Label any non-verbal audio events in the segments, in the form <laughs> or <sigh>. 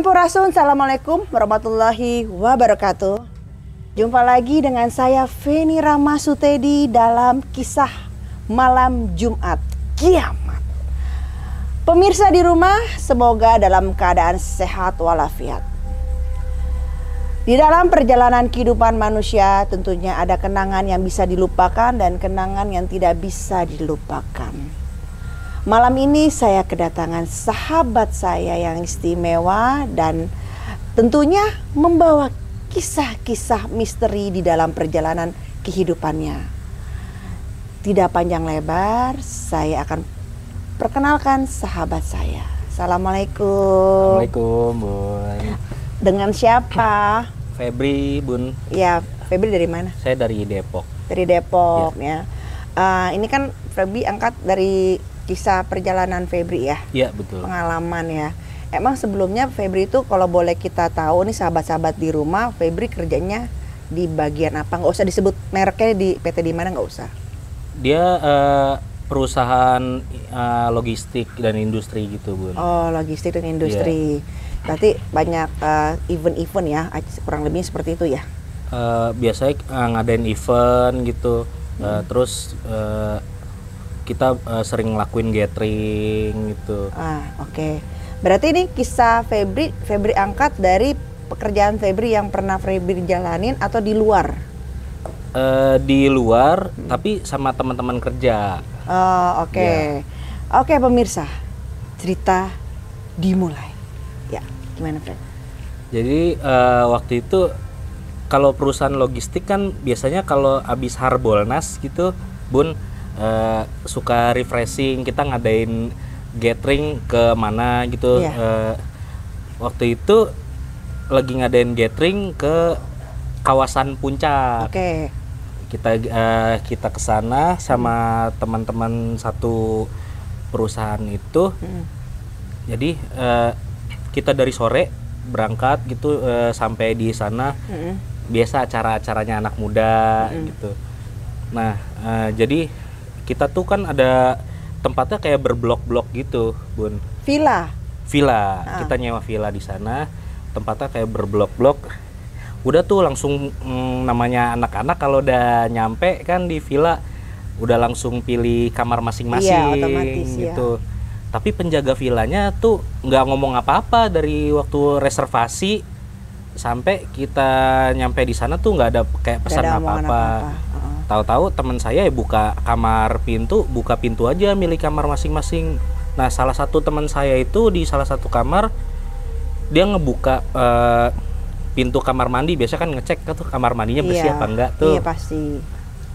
Sampurasun, Assalamualaikum warahmatullahi wabarakatuh. Jumpa lagi dengan saya Feni Rama Sutedi dalam kisah malam Jumat kiamat. Pemirsa di rumah, semoga dalam keadaan sehat walafiat. Di dalam perjalanan kehidupan manusia tentunya ada kenangan yang bisa dilupakan dan kenangan yang tidak bisa dilupakan. Malam ini saya kedatangan sahabat saya yang istimewa dan tentunya membawa kisah-kisah misteri di dalam perjalanan kehidupannya. Tidak panjang lebar, saya akan perkenalkan sahabat saya. Assalamualaikum. Assalamualaikum, Bun. Dengan siapa? Febri, Bun. Ya, Febri dari mana? Saya dari Depok. Dari Depok ya. Uh, ini kan Febri angkat dari kisah perjalanan Febri ya. Iya, betul. Pengalaman ya. Emang sebelumnya Febri itu kalau boleh kita tahu nih sahabat-sahabat di rumah, Febri kerjanya di bagian apa? Nggak usah disebut mereknya di PT di mana nggak usah. Dia uh, perusahaan uh, logistik dan industri gitu, Bun. Oh, logistik dan industri. Yeah. Berarti banyak event event-event ya, kurang lebih seperti itu ya. Uh, biasanya uh, ngadain event gitu. Uh, Terus uh, kita uh, sering ngelakuin gathering gitu. Ah, oke. Okay. Berarti ini kisah Febri, Febri angkat dari pekerjaan Febri yang pernah Febri jalanin atau di luar? Uh, di luar, hmm. tapi sama teman-teman kerja. Oh, oke. Okay. Ya. Oke, okay, pemirsa. Cerita dimulai. Ya, gimana, Fred? Jadi uh, waktu itu kalau perusahaan logistik kan biasanya kalau habis Harbolnas gitu, Bun uh, suka refreshing, kita ngadain gathering ke mana gitu yeah. Iya. uh, waktu itu lagi ngadain gathering ke kawasan puncak. Okay. Kita uh, kita ke sana sama teman-teman satu perusahaan itu. Hmm. Jadi uh, kita dari sore berangkat gitu uh, sampai di sana. Hmm. Biasa acara-acaranya anak muda hmm. gitu. Nah, uh, jadi kita tuh kan ada tempatnya kayak berblok-blok gitu, Bun. Villa. Villa. Ah. Kita nyewa villa di sana. Tempatnya kayak berblok-blok. Udah tuh langsung mm, namanya anak-anak kalau udah nyampe kan di villa udah langsung pilih kamar masing-masing iya, otomatis, iya. gitu. Ya. Tapi penjaga villanya tuh nggak ngomong apa-apa dari waktu reservasi sampai kita nyampe di sana tuh nggak ada kayak pesan apa-apa tahu-tahu teman saya ya buka kamar pintu buka pintu aja milik kamar masing-masing. Nah salah satu teman saya itu di salah satu kamar dia ngebuka uh, pintu kamar mandi. Biasa kan ngecek tuh kamar mandinya bersih iya, apa enggak tuh. Iya pasti.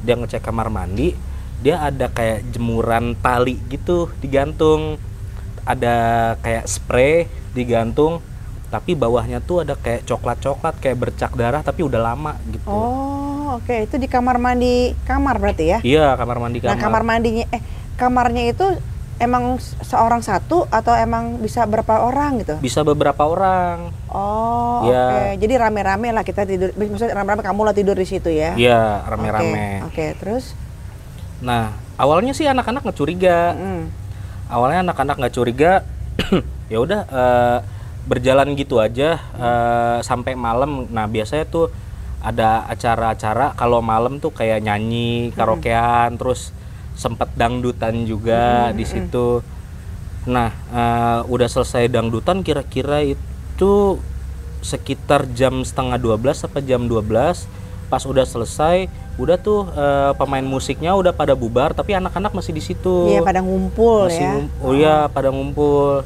Dia ngecek kamar mandi dia ada kayak jemuran tali gitu digantung ada kayak spray digantung tapi bawahnya tuh ada kayak coklat-coklat kayak bercak darah tapi udah lama gitu. Oh oke. Okay. Itu di kamar mandi kamar berarti ya? Iya, kamar mandi kamar. Nah, kamar mandinya eh kamarnya itu emang seorang satu atau emang bisa berapa orang gitu? Bisa beberapa orang. Oh, ya. oke. Okay. Jadi rame-rame lah kita tidur. Maksudnya rame-rame kamu lah tidur di situ ya? Iya, rame-rame. Oke, okay. okay, terus? Nah, awalnya sih anak-anak nggak curiga. Mm. Awalnya anak-anak nggak curiga. <clears throat> ya udah uh, berjalan gitu aja uh, sampai malam. Nah, biasanya tuh ada acara-acara kalau malam tuh kayak nyanyi karaokean hmm. terus sempet dangdutan juga hmm. di situ. Nah uh, udah selesai dangdutan kira-kira itu sekitar jam setengah 12 sampai jam 12 pas udah selesai udah tuh uh, pemain musiknya udah pada bubar tapi anak-anak masih di situ. Iya pada ngumpul masih ya. ngumpul, oh iya pada ngumpul.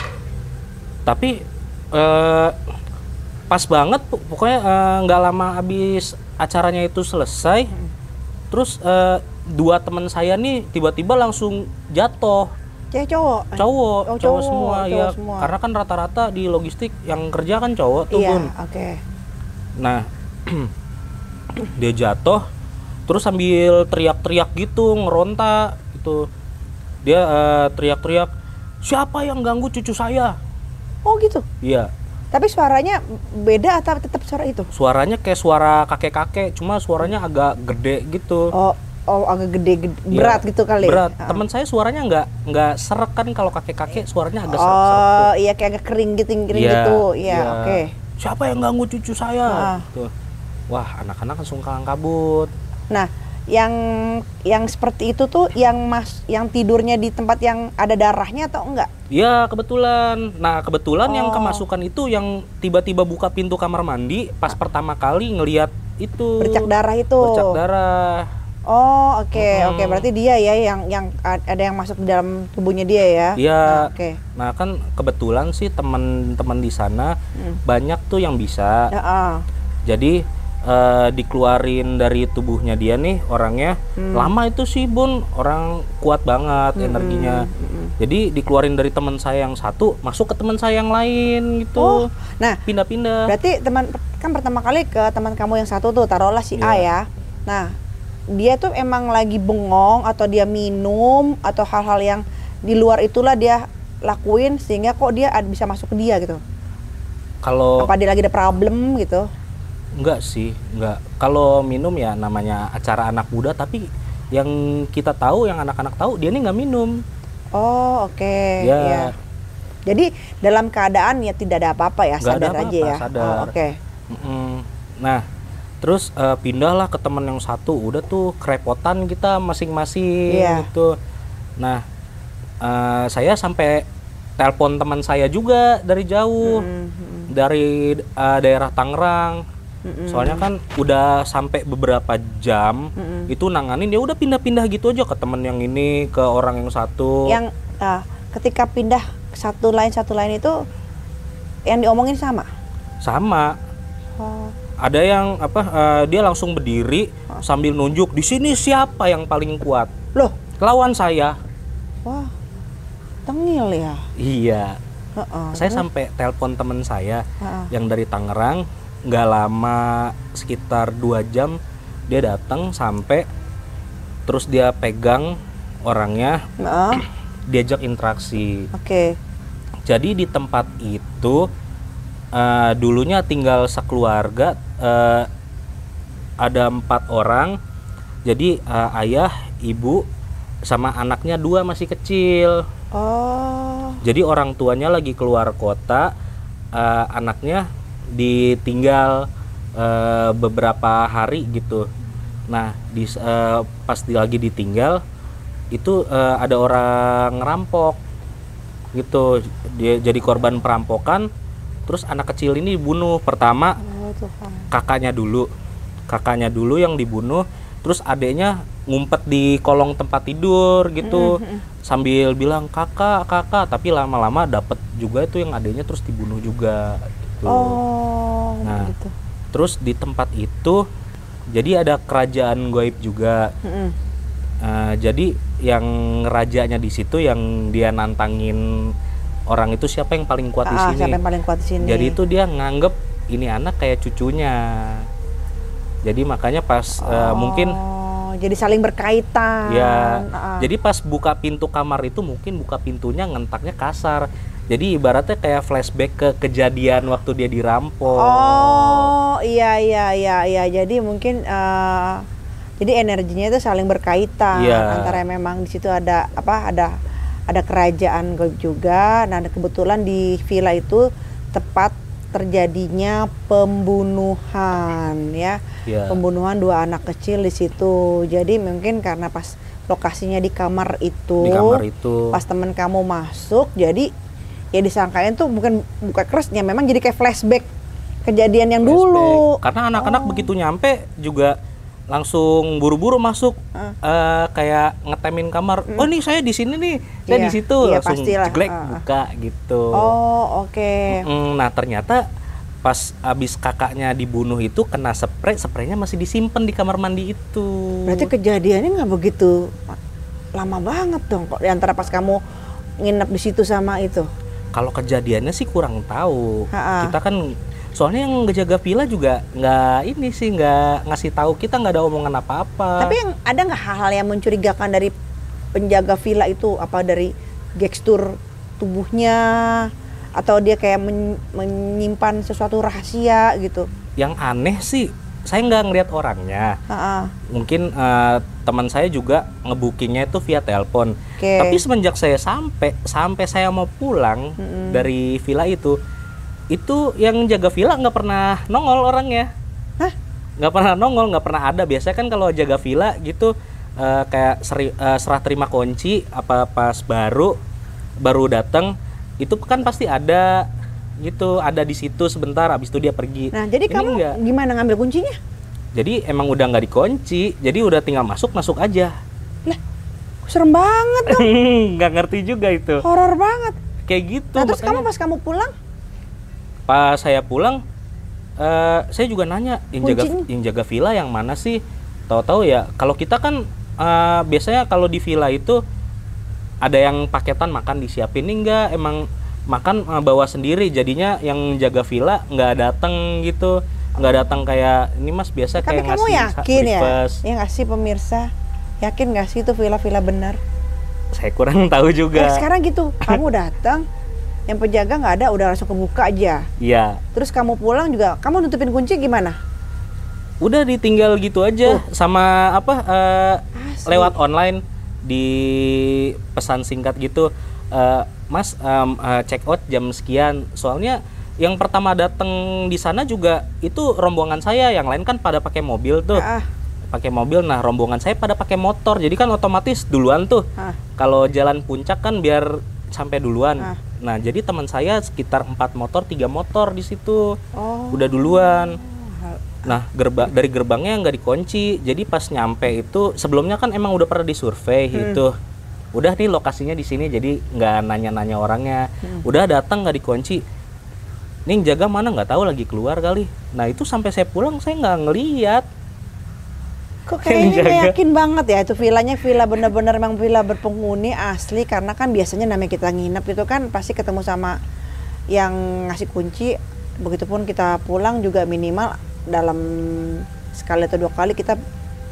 Tapi uh, pas banget pokoknya eh, nggak uh, lama habis acaranya itu selesai terus uh, dua teman saya nih tiba-tiba langsung jatuh. Cewek cowok? Cowok oh, cowok, cowok semua cowok ya. semua. karena kan rata-rata di logistik yang kerja kan cowok tuh iya, bun. okay. nah <clears throat> dia jatuh terus sambil teriak-teriak gitu ngeronta gitu. Dia uh, teriak-teriak siapa yang ganggu cucu saya? Oh gitu? Iya tapi suaranya beda atau tetap suara itu? Suaranya kayak suara kakek-kakek, cuma suaranya agak gede gitu. Oh, oh agak gede, gede berat gitu kali. Berat. Ah. Teman saya suaranya nggak nggak serak kan kalau kakek-kakek suaranya agak serak. Oh iya kayak agak kering gitu, kering Iya, gitu. Iya, iya. oke. Siapa yang ganggu cucu saya? Ah. Gitu. Wah, anak-anak langsung kalang kabut. Nah, yang yang seperti itu tuh yang mas yang tidurnya di tempat yang ada darahnya atau enggak? Iya, kebetulan. Nah, kebetulan yang Oh. kemasukan itu yang tiba-tiba buka pintu kamar mandi pas pertama kali ngelihat itu Bercak darah itu. Bercak darah. Oh, oke, Mm-mm. oke. Berarti dia ya yang yang ada yang masuk di dalam tubuhnya dia ya. Iya. Nah, Oke. Nah, kan kebetulan sih teman-teman di sana Hmm. banyak tuh yang bisa. Ya, ah. Jadi eh, dikeluarin dari tubuhnya dia nih orangnya Hmm. lama itu sih bun orang kuat banget energinya. hmm. Jadi dikeluarin dari teman saya yang satu masuk ke teman saya yang lain gitu. Oh, nah Pindah-pindah. berarti teman kan pertama kali ke teman kamu yang satu tuh taruhlah si A Iya. ya. Nah, dia tuh emang lagi bengong atau dia minum atau hal-hal yang di luar itulah dia lakuin sehingga kok dia bisa masuk ke dia gitu. Kalau Apa dia lagi ada problem gitu? Enggak sih, enggak. Kalau minum ya namanya acara anak muda tapi yang kita tahu, yang anak-anak tahu dia ini nggak minum. Oh, oke. Ya. Iya. Jadi dalam keadaan ya tidak ada apa-apa ya, Nggak ada sadar aja apa-apa, ya. sadar. Oh, oke. Mm-mm. Nah, terus eh, pindahlah ke teman yang satu. Udah tuh kerepotan kita masing-masing Iya. gitu. Nah, eh, saya sampai telepon teman saya juga dari jauh, Mm, mm, dari eh, daerah Tangerang. Mm, Soalnya kan udah sampai beberapa jam mm. itu nanganin dia udah pindah-pindah gitu aja ke teman yang ini, ke orang yang satu. Yang ah, ketika pindah satu lain satu lain itu yang diomongin sama. sama. Oh. Ada yang apa eh, dia langsung berdiri sambil nunjuk di sini siapa yang paling kuat. Loh, Lawan saya. wah. Tengil ya. Iya. Heeh. Saya sampai telepon teman saya Heeh. yang dari Tangerang nggak lama sekitar dua jam dia datang sampai terus dia pegang orangnya Heeh. diajak interaksi. Oke. Jadi di tempat itu eh, dulunya tinggal sekeluarga eh, ada empat orang. Jadi eh, ayah, ibu, sama anaknya dua masih kecil. Oh. Jadi orang tuanya lagi keluar kota, eh, anaknya ditinggal eh, beberapa hari gitu. Nah, di eh, pas di- lagi ditinggal itu eh, ada orang ngerampok gitu. Dia jadi korban perampokan. Terus anak kecil ini dibunuh. Pertama Oh, kakaknya dulu, kakaknya dulu yang dibunuh. Terus adeknya ngumpet di kolong tempat tidur gitu sambil bilang kakak kakak tapi lama-lama dapet juga itu yang adeknya terus dibunuh juga gitu. Oh, Nah. gitu. terus di tempat itu jadi ada kerajaan goib juga Mm-mm. Eh, jadi yang rajanya di situ yang dia nantangin orang itu siapa yang paling kuat di Ah, sini siapa yang paling kuat di sini? jadi itu dia nganggep ini anak kayak cucunya jadi makanya pas eh, mungkin Oh, jadi saling berkaitan. Ya, Ah. jadi pas buka pintu kamar itu mungkin buka pintunya ngentaknya kasar. Jadi ibaratnya kayak flashback ke kejadian waktu dia dirampok. Oh, iya iya iya iya. Jadi mungkin eh, jadi energinya itu saling berkaitan Iya. antara memang di situ ada apa ada ada kerajaan goib juga. Nah, kebetulan di villa itu tepat terjadinya pembunuhan ya. Iya. Pembunuhan dua anak kecil di situ. Jadi mungkin karena pas lokasinya di kamar itu Di kamar itu. pas temen kamu masuk jadi ya disangkain tuh bukan buka kerasnya memang jadi kayak flashback kejadian yang flashback. dulu Karena anak-anak Oh. begitu nyampe juga langsung buru-buru masuk Ah. eh, kayak ngetemin kamar. Oh nih saya di sini nih, saya Iya, di situ iya, langsung pastilah. jeglek Ah, ah. buka gitu. oh oke Mm, Nah ternyata pas abis kakaknya dibunuh itu kena spray, spraynya masih disimpan di kamar mandi itu. berarti kejadiannya nggak begitu lama banget dong kok di antara pas kamu nginep di situ sama itu Kalau kejadiannya sih kurang tahu. Ha-ha. Kita kan soalnya yang ngejaga villa juga nggak ini sih nggak ngasih tahu kita nggak ada omongan apa-apa. tapi yang ada nggak hal-hal yang mencurigakan dari penjaga villa itu apa dari gestur tubuhnya atau dia kayak men- menyimpan sesuatu rahasia gitu yang aneh sih saya nggak ngeliat orangnya. Ha-ha. Mungkin eh, teman saya juga ngebukingnya itu via telepon. Oke. Tapi semenjak saya sampai sampai saya mau pulang dari villa itu, itu yang jaga villa nggak pernah nongol orangnya. Hah? Nggak pernah nongol, nggak pernah ada. Biasanya kan kalau jaga villa gitu eh, kayak seri- eh, serah terima kunci apa pas baru baru datang itu kan pasti ada gitu, ada di situ sebentar habis itu dia pergi. Nah, jadi Ini kamu nggak. gimana ngambil kuncinya? Jadi emang udah nggak dikunci, jadi udah tinggal masuk masuk aja. Lah, serem banget dong. <laughs> nggak ngerti juga itu. Horor banget. Kayak gitu. Nah, terus kamu makanya pas kamu pulang, pas saya pulang, eh, saya juga nanya yang jaga yang jaga villa yang mana sih? Tahu-tahu ya, kalau kita kan eh, biasanya kalau di villa itu ada yang paketan makan disiapin ini enggak emang makan eh, bawa sendiri jadinya yang jaga villa nggak datang gitu nggak datang kayak ini mas biasa tapi kayak kamu ngasih yakin ya? breakfast. Ya nggak sih pemirsa? Yakin nggak sih itu villa-villa benar? saya kurang tahu Nah, juga sekarang gitu, <laughs> kamu datang, yang penjaga nggak ada, udah langsung kebuka aja. iya Terus kamu pulang juga, kamu nutupin kunci gimana? udah ditinggal gitu aja sama apa Asli. lewat online di pesan singkat gitu Eh, mas em, eh, check out jam sekian soalnya yang pertama datang di sana juga itu rombongan saya yang lain kan pada pakai mobil tuh Ah, pakai mobil nah rombongan saya pada pakai motor jadi kan otomatis duluan tuh ah. kalau jalan puncak kan biar sampai duluan Ah. nah jadi teman saya sekitar empat motor tiga motor di situ Oh. udah duluan Nah, gerba dari gerbangnya nggak dikunci. Jadi pas nyampe itu sebelumnya kan emang udah pernah disurvei itu. Udah nih lokasinya di sini jadi nggak nanya-nanya orangnya. Udah datang nggak dikunci. Nih yang jaga mana nggak tahu lagi keluar kali. Nah, itu sampai saya pulang saya nggak ngeliat. Kok kayaknya jaga. yakin banget ya itu villanya villa bener-bener memang villa berpenghuni asli karena kan biasanya namanya kita nginep itu kan pasti ketemu sama yang ngasih kunci begitupun kita pulang juga minimal dalam sekali atau dua kali kita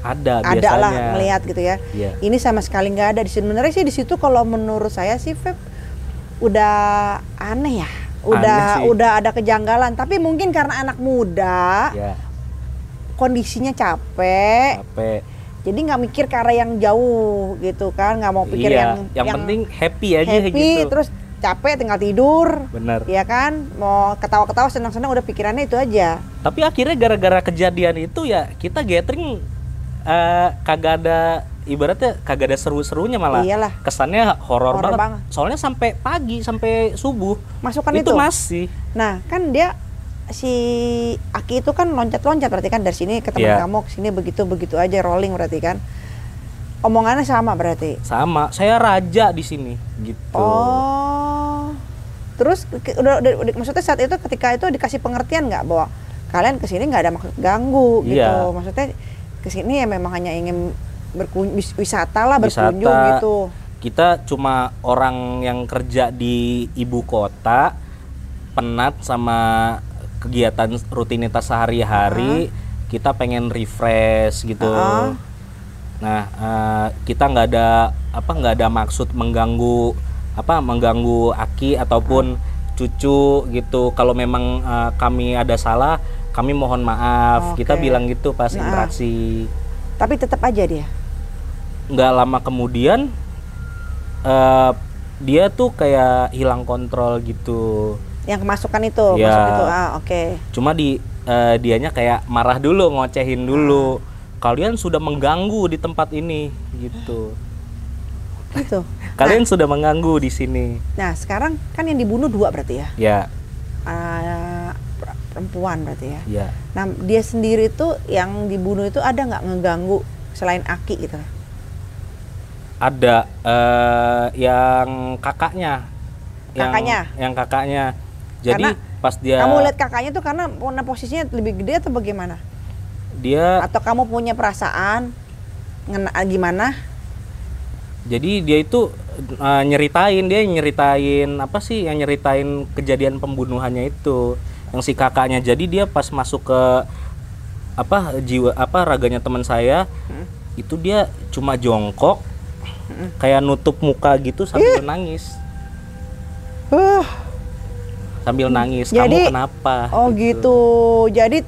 Ada ada biasanya. lah melihat gitu ya. Iya. Ini sama sekali nggak ada di sini. Sebenarnya sih di situ kalau menurut saya sih Feb udah aneh ya. Udah udah ada kejanggalan. Tapi mungkin karena anak muda Ya, kondisinya capek, capek. jadi nggak mikir ke arah yang jauh gitu kan, nggak mau pikir iya, yang yang, penting happy aja happy, gitu. terus capek tinggal tidur, Bener. ya kan? Mau ketawa-ketawa senang-senang udah pikirannya itu aja. Tapi akhirnya gara-gara kejadian itu ya kita gathering eh, kagak ada ibaratnya kagak ada seru-serunya malah Iyalah. kesannya horor banget. banget. Soalnya sampai pagi sampai subuh Masukkan itu, itu. masih Nah, kan dia si Aki itu kan loncat-loncat berarti kan dari sini ke teman Iya. kamu ke sini begitu begitu aja rolling berarti kan. Omongannya sama berarti. sama. Saya raja di sini gitu. Oh. Terus udah, udah- udah- maksudnya saat itu ketika itu dikasih pengertian nggak bahwa kalian ke sini nggak ada maksud ganggu gitu. Iya. Maksudnya ke sini ya memang hanya ingin berkunjung wisata lah berkunjung Wisata. gitu. Kita cuma orang yang kerja di ibu kota penat sama kegiatan rutinitas sehari-hari, kita pengen refresh gitu. Ah. Nah, eh, kita nggak ada apa nggak ada maksud mengganggu apa mengganggu Aki ataupun cucu gitu. Kalau memang eh, kami ada salah, kami mohon maaf. Kita Oke. bilang gitu pas Nah. interaksi. Tapi tetap aja dia. Nggak lama kemudian eh, dia tuh kayak hilang kontrol gitu. Yang kemasukan itu, Iya. masuk itu. Ah, oke. Cuma di eh, dianya kayak marah dulu, ngocehin dulu. Kalian sudah mengganggu di tempat ini gitu. Gitu. Kalian sudah mengganggu di sini. Nah, sekarang kan yang dibunuh dua berarti ya. Ya, per- perempuan berarti ya. ya. Nah, dia sendiri tuh yang dibunuh itu ada nggak ngeganggu selain Aki gitu? Ada eh, yang kakaknya. Yang- Kakaknya? Yang, kakaknya. Jadi Karena pas dia Kamu lihat kakaknya tuh karena punya posisinya lebih gede atau bagaimana? dia Atau kamu punya perasaan ngena gimana? jadi dia itu eh, nyeritain dia nyeritain apa sih yang nyeritain kejadian pembunuhannya itu yang si kakaknya jadi dia pas masuk ke apa jiwa apa raganya teman saya Hmm. itu dia cuma jongkok kayak nutup muka gitu sambil nangis Uh, sambil nangis Jadi- kamu kenapa oh gitu. Jadi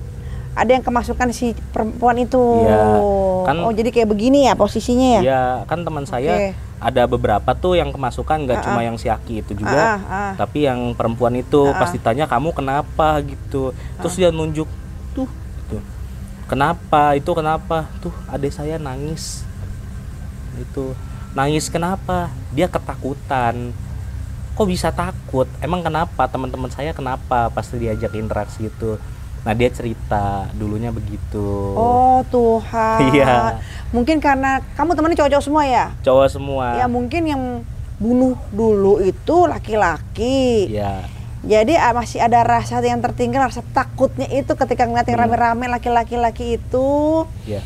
ada yang kemasukan si perempuan itu. Iya, kan- oh, jadi kayak begini ya posisinya ya? Iya, kan teman saya ada beberapa tuh yang kemasukan nggak Ah, cuma ah. yang si Aki itu juga, Ah, ah. tapi yang perempuan itu Ah, ah. pas ditanya kamu kenapa gitu, terus dia nunjuk tuh, gitu. kenapa itu kenapa tuh adik saya nangis, itu nangis kenapa? Dia ketakutan. Kok bisa takut? Emang kenapa? Teman-teman saya kenapa pasti diajak interaksi itu? Nah dia cerita dulunya begitu. Oh Tuhan. Iya. Mungkin karena kamu temannya cowok-cowok semua ya? Cowok semua. Ya mungkin yang bunuh dulu itu laki-laki. Iya. Jadi ah, masih ada rasa yang tertinggal, rasa takutnya itu ketika ngeliat yang rame-rame laki-laki itu, Iya.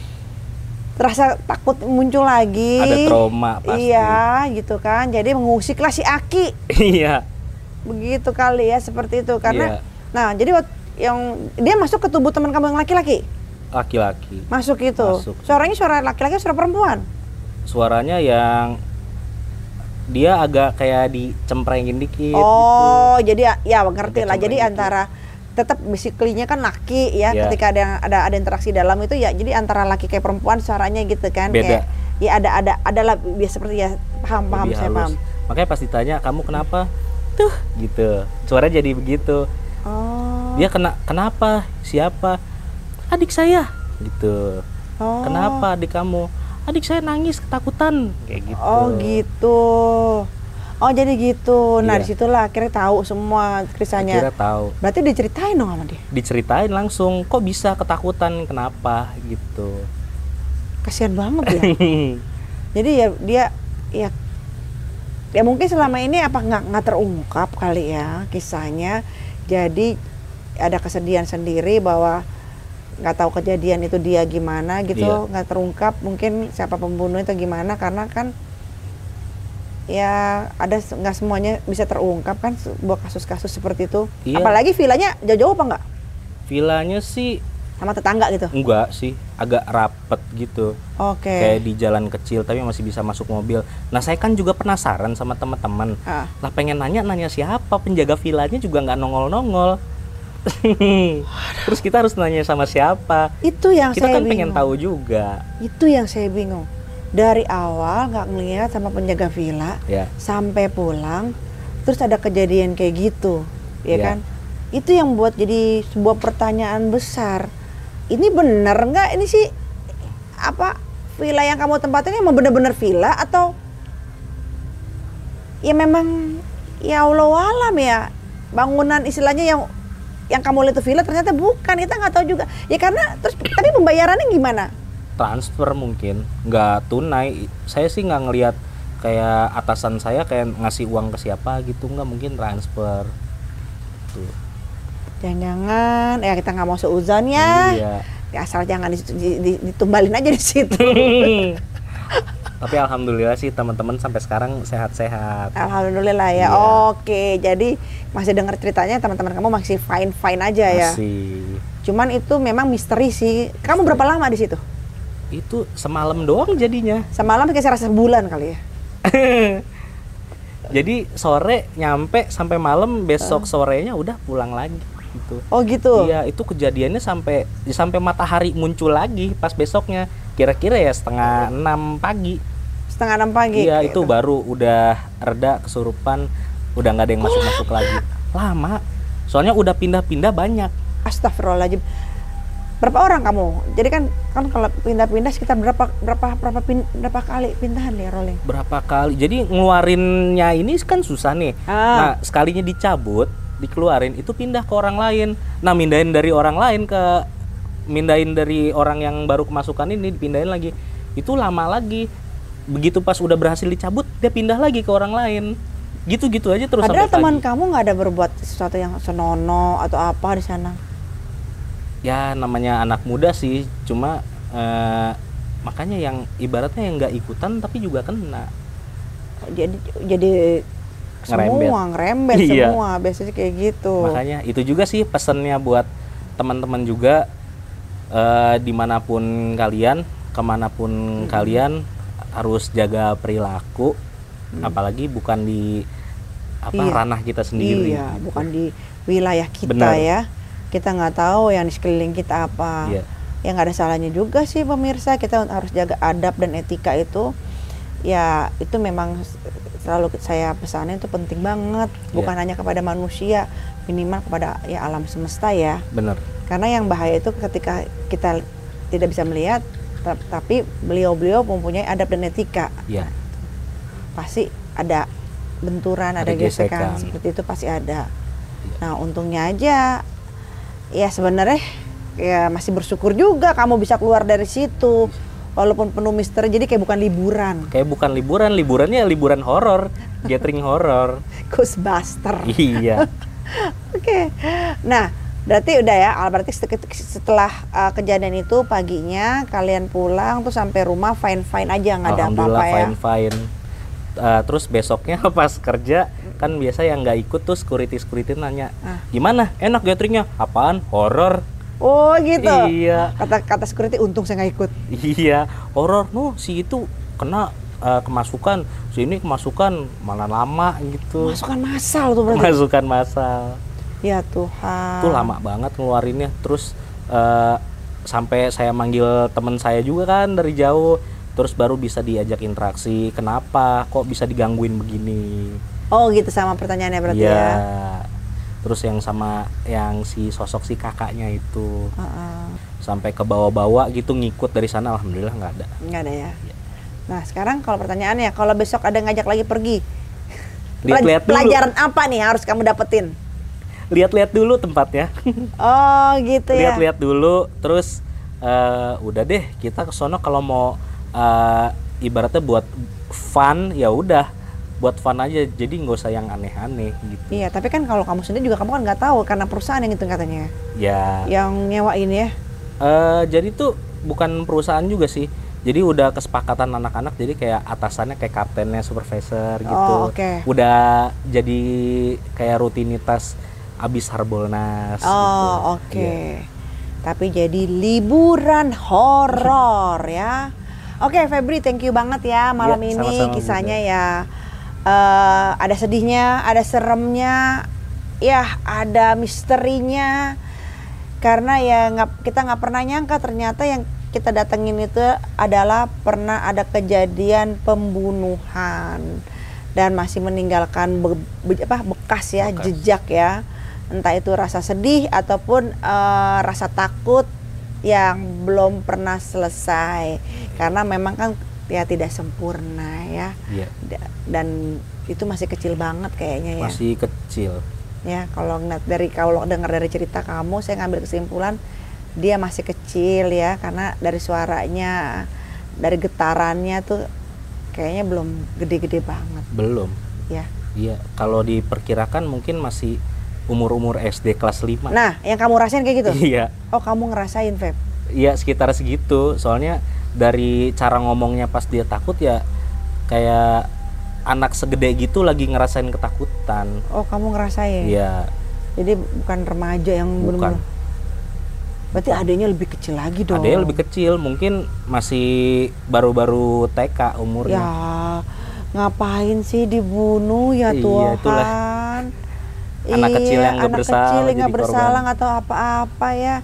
Rasa takut muncul lagi. Ada trauma pasti. Iya, gitu kan. Jadi mengusiklah si Aki, <laughs> Iya. begitu kali ya seperti itu karena. Iya. Nah, jadi yang dia masuk ke tubuh teman kamu yang laki-laki, Laki-laki. masuk itu. Masuk. Suaranya suara laki-laki, suara perempuan. Suaranya yang dia agak kayak dicemprengin dikit Oh, jadi ya ngerti Agak lah. Jadi antara tetap basically-nya kan laki ya. Iya. Ketika ada yang ada ada interaksi dalam itu ya jadi antara laki kayak perempuan suaranya gitu kan. Beda. Kayak ya ada ada adalah biasa seperti ya paham paham Lebih saya halus. paham. Makanya pas ditanya kamu kenapa? Tuh gitu. Suaranya jadi begitu. Oh. Dia kena kenapa? Siapa? Adik saya gitu. oh. Kenapa adik kamu? Adik saya nangis ketakutan kayak gitu. Oh gitu. Oh jadi gitu. Nah Iya. di situlah akhirnya tahu semua kisahnya. Kira tahu. Berarti diceritain dong sama dia. Diceritain langsung kok bisa ketakutan kenapa gitu. Kasihan banget ya. <laughs> Jadi ya dia ya ya mungkin selama ini apa nggak nggak terungkap kali ya kisahnya. Jadi ada kesedihan sendiri bahwa nggak tahu kejadian itu dia gimana gitu Iya. nggak terungkap mungkin siapa pembunuh itu gimana karena kan ya ada nggak semuanya bisa terungkap kan sebuah kasus-kasus seperti itu Iya. apalagi villanya jauh-jauh apa nggak Vilanya sih sama tetangga gitu enggak sih, agak rapet gitu. oke Kayak di jalan kecil tapi masih bisa masuk mobil. Nah, saya kan juga penasaran sama teman-teman. Ah. Lah pengen nanya nanya siapa penjaga vilanya juga nggak nongol-nongol. <laughs> Terus kita harus nanya sama siapa? itu yang Kita saya kan pengen bingung. tahu juga. Itu yang saya bingung. Dari awal nggak ngelihat sama penjaga villa Ya. sampai pulang, terus ada kejadian kayak gitu, ya Iya. kan? Itu yang buat jadi sebuah pertanyaan besar. Ini benar nggak? Ini sih apa villa yang kamu tempatin emang benar-benar villa atau ya memang ya Allah alam ya bangunan istilahnya yang yang kamu lihat itu villa ternyata bukan kita nggak tahu juga ya karena terus tapi pembayarannya gimana Transfer mungkin, nggak tunai. Saya sih nggak ngelihat kayak atasan saya kayak ngasih uang ke siapa gitu nggak mungkin transfer. Tuh. Jangan-jangan ya kita nggak mau seuzon ya. Iya. Ya, asal jangan di- di- di- ditumbalin aja di situ. <laughs> Tapi alhamdulillah sih teman-teman sampai sekarang sehat-sehat. Alhamdulillah ya. Iya. Oke, jadi masih dengar ceritanya teman-teman kamu masih fine fine aja ya. Masih. Cuman itu memang misteri sih. Kamu berapa lama di situ? Itu semalam doang jadinya. Semalam kayak saya rasa sebulan kali ya. <laughs> Jadi sore nyampe sampai malam besok sorenya udah pulang lagi gitu. Oh gitu. Iya, itu kejadiannya sampai sampai matahari muncul lagi pas besoknya. Kira-kira ya setengah enam pagi. Setengah enam pagi. Iya, gitu. itu baru udah reda kesurupan, udah nggak ada yang masuk-masuk lagi. <gasps> Lama. Soalnya udah pindah-pindah banyak. Astagfirullahaladzim. Berapa orang kamu? Jadi kan kan kalau pindah-pindah sekitar berapa berapa berapa pin- berapa kali pindahan ya rolling? Berapa kali? Jadi ngeluarinnya ini kan susah nih. Ah. Nah, sekalinya dicabut, dikeluarin itu pindah ke orang lain. Nah, mindahin dari orang lain ke mindahin dari orang yang baru kemasukan ini dipindahin lagi. Itu lama lagi. Begitu pas udah berhasil dicabut, dia pindah lagi ke orang lain. Gitu-gitu aja terus Padahal sampai teman pagi. kamu nggak ada berbuat sesuatu yang senono atau apa di sana. Ya namanya anak muda sih, cuma eh, makanya yang ibaratnya yang nggak ikutan tapi juga kena. Jadi jadi Ngerembet. semua ngerembet <laughs> Iya. semua biasanya kayak gitu. Makanya itu juga sih pesannya buat teman-teman juga eh, di mana pun kalian, ke mana pun kalian harus jaga perilaku, apalagi bukan di apa Iya. ranah kita sendiri. Iya, bukan di wilayah kita Benar. ya. Kita nggak tahu yang di sekeliling kita apa. Iya. ya nggak ada salahnya juga sih pemirsa. Kita harus jaga adab dan etika itu. Ya itu memang selalu saya pesanin itu penting banget. Bukan hanya kepada manusia minimal kepada ya alam semesta ya. Bener karena yang bahaya itu ketika kita tidak bisa melihat ta- tapi beliau-beliau mempunyai adab dan etika. Ya pasti ada benturan, ada, Ada gesekan. gesekan. seperti itu pasti ada. Nah, untungnya aja ya sebenarnya ya masih bersyukur juga kamu bisa keluar dari situ. Walaupun penuh misteri jadi kayak bukan liburan. kayak bukan liburan liburannya liburan horor gathering horor <laughs> Ghostbuster. iya <laughs> Oke. Nah, berarti udah ya, berarti set- setelah uh, kejadian itu paginya kalian pulang tuh sampai rumah fine fine aja nggak ada apa-apa ya. fine fine Eh, terus besoknya <laughs> pas kerja kan biasa yang nggak ikut tuh security security nanya Ah. gimana enak gatheringnya apaan horor Oh gitu. Iya. Kata kata security untung saya nggak ikut. iya horor nuh si itu kena eh, kemasukan si ini kemasukan malah lama gitu Masukan masal tuh berarti. masukan masal Ya Tuhan. itu lama banget ngeluarinnya terus eh, sampai saya manggil temen saya juga kan dari jauh terus baru bisa diajak interaksi kenapa kok bisa digangguin begini Oh gitu sama pertanyaannya berarti Iya. ya. terus yang sama yang si sosok si kakaknya itu Heeh. sampai ke bawah-bawah gitu ngikut dari sana alhamdulillah nggak ada Nggak ada ya. Iya. Nah sekarang kalau pertanyaannya, kalau besok ada ngajak lagi pergi, <laughs> lihat-lihat dulu pelajaran apa nih harus kamu dapetin? lihat-lihat dulu tempatnya <laughs> Oh gitu ya. lihat-lihat dulu terus eh, udah deh kita ke sono kalau mau eh, ibaratnya buat fun ya udah buat fun aja jadi nggak usah yang aneh-aneh gitu Iya, tapi kan kalau kamu sendiri juga kamu kan nggak tahu karena perusahaan yang itu katanya, ya yang nyewain ya. eh, jadi tuh bukan perusahaan juga sih jadi udah kesepakatan anak-anak jadi kayak atasannya kayak kaptennya supervisor gitu Oh, oke. udah jadi kayak rutinitas abis harbolnas gitu. Oh oke. Iya. Tapi jadi liburan horor ya. Oke Febri, thank you banget ya malam Iya, ini sama-sama, kisahnya ya. eh, ada sedihnya, ada seremnya, ya ada misterinya. Karena ya nggak kita nggak pernah nyangka ternyata yang kita datengin itu adalah pernah ada kejadian pembunuhan dan masih meninggalkan be- be- apa bekas ya Bekas. jejak ya entah itu rasa sedih ataupun eh, rasa takut yang belum pernah selesai. Karena memang kan ya tidak sempurna ya. Da- dan itu masih kecil banget kayaknya ya. Masih kecil. Ya kalau ngeliat dari kalau dengar dari cerita kamu saya ngambil kesimpulan dia masih kecil ya. Karena dari suaranya dari getarannya tuh kayaknya belum gede-gede banget. Belum. Ya. Iya, kalau diperkirakan mungkin masih umur-umur SD kelas 5. nah yang kamu rasain kayak gitu <laughs> Iya. oh kamu ngerasain Feb Iya, sekitar segitu. Soalnya dari cara ngomongnya pas dia takut ya kayak anak segede gitu lagi ngerasain ketakutan. oh kamu ngerasain Iya, jadi bukan remaja yang bukan. berarti adanya lebih kecil lagi dong Ada yang lebih kecil, mungkin masih baru-baru TK ya umurnya. ngapain sih dibunuh ya Iya, Tuhan itulah. Anak Iya, kecil yang nggak bersalah kecil yang jadi bersalah korban. tahu apa-apa ya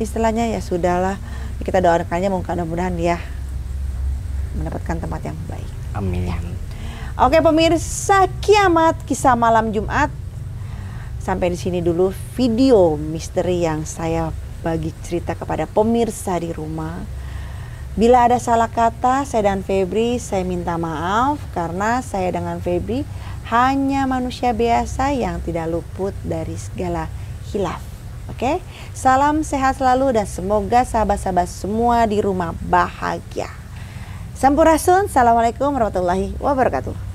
istilahnya ya sudahlah kita doakannya mudah-mudahan ya mendapatkan tempat yang baik Amin. Oke pemirsa kiamat kisah malam Jumat sampai di sini dulu video misteri yang saya bagi cerita kepada pemirsa di rumah. Bila ada salah kata saya dan Febri saya minta maaf karena saya dengan Febri hanya manusia biasa yang tidak luput dari segala hilaf. Oke, salam sehat selalu dan semoga sahabat-sahabat semua di rumah bahagia. Sampurasun, Assalamualaikum warahmatullahi wabarakatuh.